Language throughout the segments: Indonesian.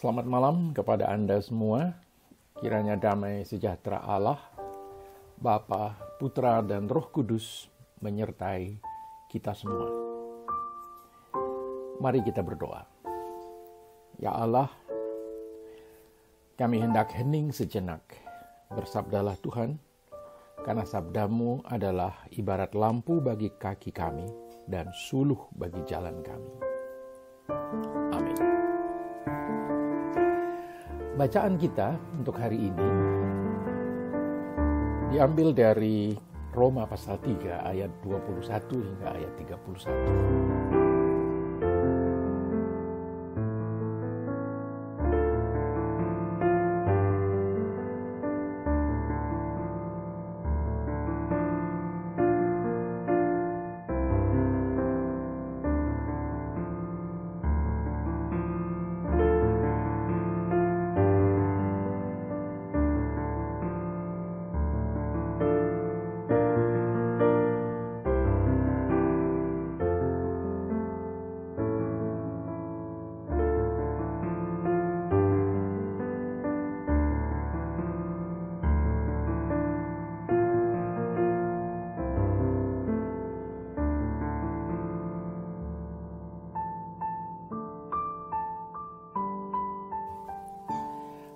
Selamat malam kepada Anda semua. Kiranya damai sejahtera Allah, Bapa, Putra, dan Roh Kudus menyertai kita semua. Mari kita berdoa. Ya Allah, kami hendak hening sejenak. Bersabdalah Tuhan, karena sabdamu adalah ibarat lampu bagi kaki kami dan suluh bagi jalan kami. Bacaan kita untuk hari ini diambil dari Roma pasal 3 ayat 21 hingga ayat 31.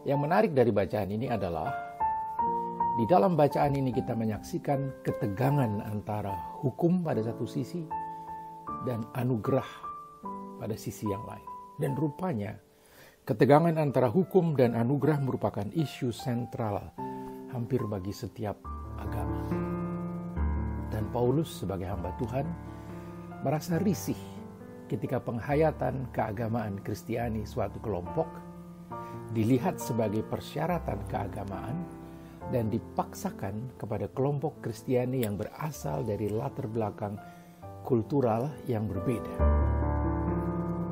Yang menarik dari bacaan ini adalah di dalam bacaan ini kita menyaksikan ketegangan antara hukum pada satu sisi dan anugerah pada sisi yang lain. Dan rupanya ketegangan antara hukum dan anugerah merupakan isu sentral hampir bagi setiap agama. Dan Paulus sebagai hamba Tuhan merasa risih ketika penghayatan keagamaan Kristiani suatu kelompok dilihat sebagai persyaratan keagamaan dan dipaksakan kepada kelompok Kristiani yang berasal dari latar belakang kultural yang berbeda.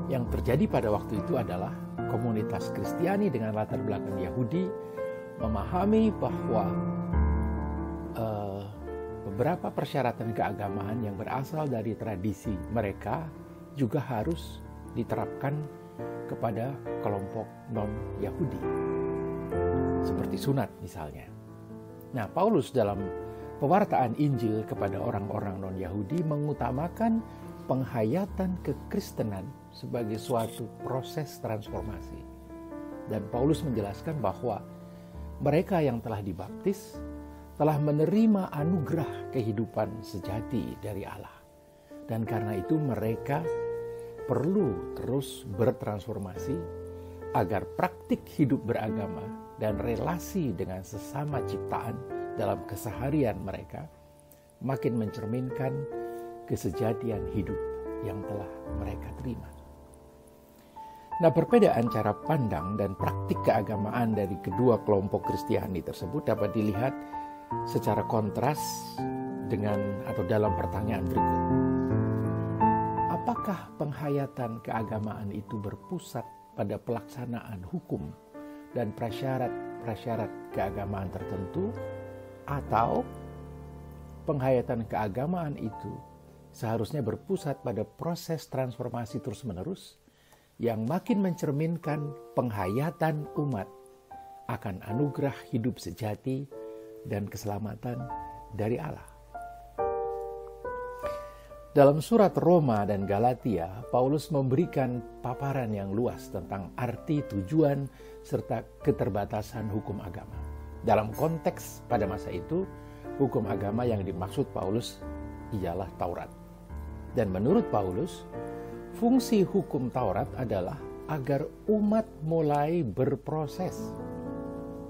Yang terjadi pada waktu itu adalah komunitas Kristiani dengan latar belakang Yahudi memahami bahwa uh, beberapa persyaratan keagamaan yang berasal dari tradisi mereka juga harus diterapkan kepada kelompok non-Yahudi. Seperti sunat misalnya. Nah, Paulus dalam pewartaan Injil kepada orang-orang non-Yahudi mengutamakan penghayatan kekristenan sebagai suatu proses transformasi. Dan Paulus menjelaskan bahwa mereka yang telah dibaptis telah menerima anugerah kehidupan sejati dari Allah. Dan karena itu mereka perlu terus bertransformasi agar praktik hidup beragama dan relasi dengan sesama ciptaan dalam keseharian mereka makin mencerminkan kesejatian hidup yang telah mereka terima. Nah, perbedaan cara pandang dan praktik keagamaan dari kedua kelompok Kristiani tersebut dapat dilihat secara kontras dengan atau dalam pertanyaan berikut apakah penghayatan keagamaan itu berpusat pada pelaksanaan hukum dan prasyarat-prasyarat keagamaan tertentu atau penghayatan keagamaan itu seharusnya berpusat pada proses transformasi terus-menerus yang makin mencerminkan penghayatan umat akan anugerah hidup sejati dan keselamatan dari Allah. Dalam surat Roma dan Galatia, Paulus memberikan paparan yang luas tentang arti, tujuan, serta keterbatasan hukum agama. Dalam konteks pada masa itu, hukum agama yang dimaksud Paulus ialah Taurat. Dan menurut Paulus, fungsi hukum Taurat adalah agar umat mulai berproses.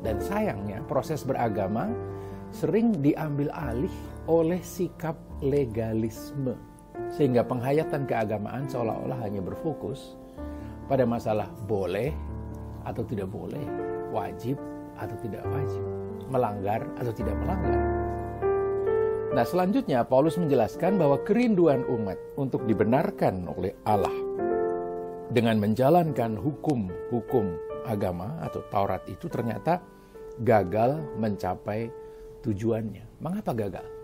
Dan sayangnya, proses beragama sering diambil alih oleh sikap legalisme sehingga penghayatan keagamaan seolah-olah hanya berfokus pada masalah boleh atau tidak boleh, wajib atau tidak wajib, melanggar atau tidak melanggar. Nah, selanjutnya Paulus menjelaskan bahwa kerinduan umat untuk dibenarkan oleh Allah dengan menjalankan hukum-hukum agama atau Taurat itu ternyata gagal mencapai tujuannya. Mengapa gagal?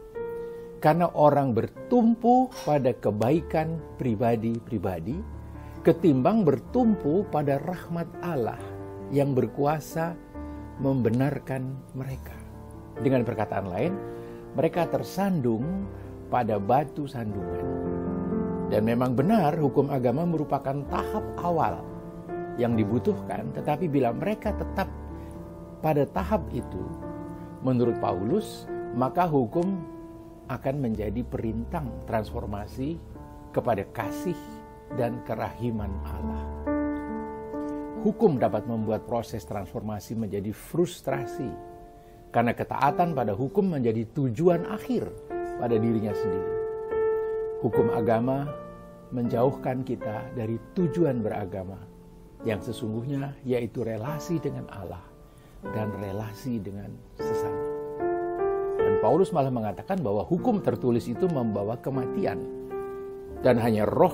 Karena orang bertumpu pada kebaikan pribadi-pribadi ketimbang bertumpu pada rahmat Allah yang berkuasa membenarkan mereka. Dengan perkataan lain, mereka tersandung pada batu sandungan. Dan memang benar hukum agama merupakan tahap awal yang dibutuhkan, tetapi bila mereka tetap pada tahap itu, menurut Paulus, maka hukum akan menjadi perintang transformasi kepada kasih dan kerahiman Allah. Hukum dapat membuat proses transformasi menjadi frustrasi karena ketaatan pada hukum menjadi tujuan akhir pada dirinya sendiri. Hukum agama menjauhkan kita dari tujuan beragama yang sesungguhnya yaitu relasi dengan Allah dan relasi dengan sesama. Paulus malah mengatakan bahwa hukum tertulis itu membawa kematian dan hanya roh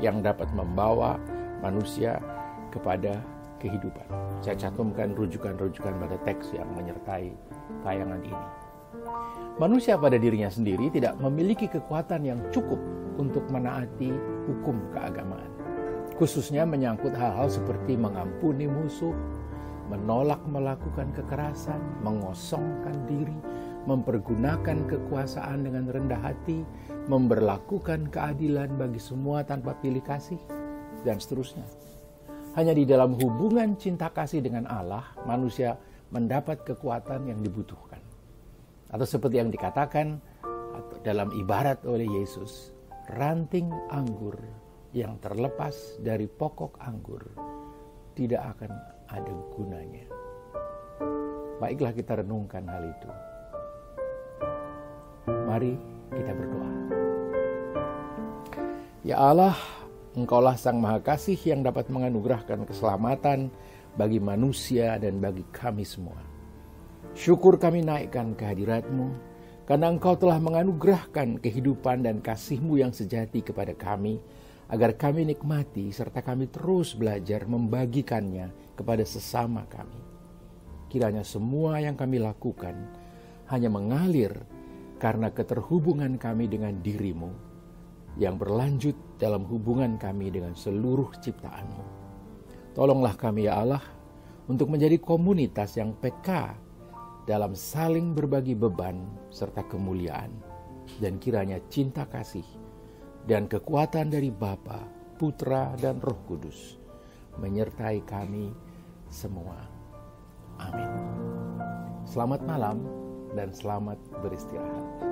yang dapat membawa manusia kepada kehidupan. Saya cantumkan rujukan-rujukan pada teks yang menyertai tayangan ini. Manusia pada dirinya sendiri tidak memiliki kekuatan yang cukup untuk menaati hukum keagamaan. Khususnya menyangkut hal-hal seperti mengampuni musuh, menolak melakukan kekerasan, mengosongkan diri, mempergunakan kekuasaan dengan rendah hati, memberlakukan keadilan bagi semua tanpa pilih kasih, dan seterusnya. Hanya di dalam hubungan cinta kasih dengan Allah, manusia mendapat kekuatan yang dibutuhkan. Atau seperti yang dikatakan dalam ibarat oleh Yesus, ranting anggur yang terlepas dari pokok anggur tidak akan ada gunanya. Baiklah kita renungkan hal itu. Mari kita berdoa. Ya Allah, Engkaulah Sang Maha Kasih yang dapat menganugerahkan keselamatan bagi manusia dan bagi kami semua. Syukur kami naikkan kehadiratmu, karena Engkau telah menganugerahkan kehidupan dan kasihmu yang sejati kepada kami, agar kami nikmati serta kami terus belajar membagikannya kepada sesama kami. Kiranya semua yang kami lakukan hanya mengalir karena keterhubungan kami dengan dirimu yang berlanjut dalam hubungan kami dengan seluruh ciptaanmu. Tolonglah kami ya Allah untuk menjadi komunitas yang peka dalam saling berbagi beban serta kemuliaan dan kiranya cinta kasih dan kekuatan dari Bapa, Putra dan Roh Kudus menyertai kami semua. Amin. Selamat malam dan selamat beristirahat.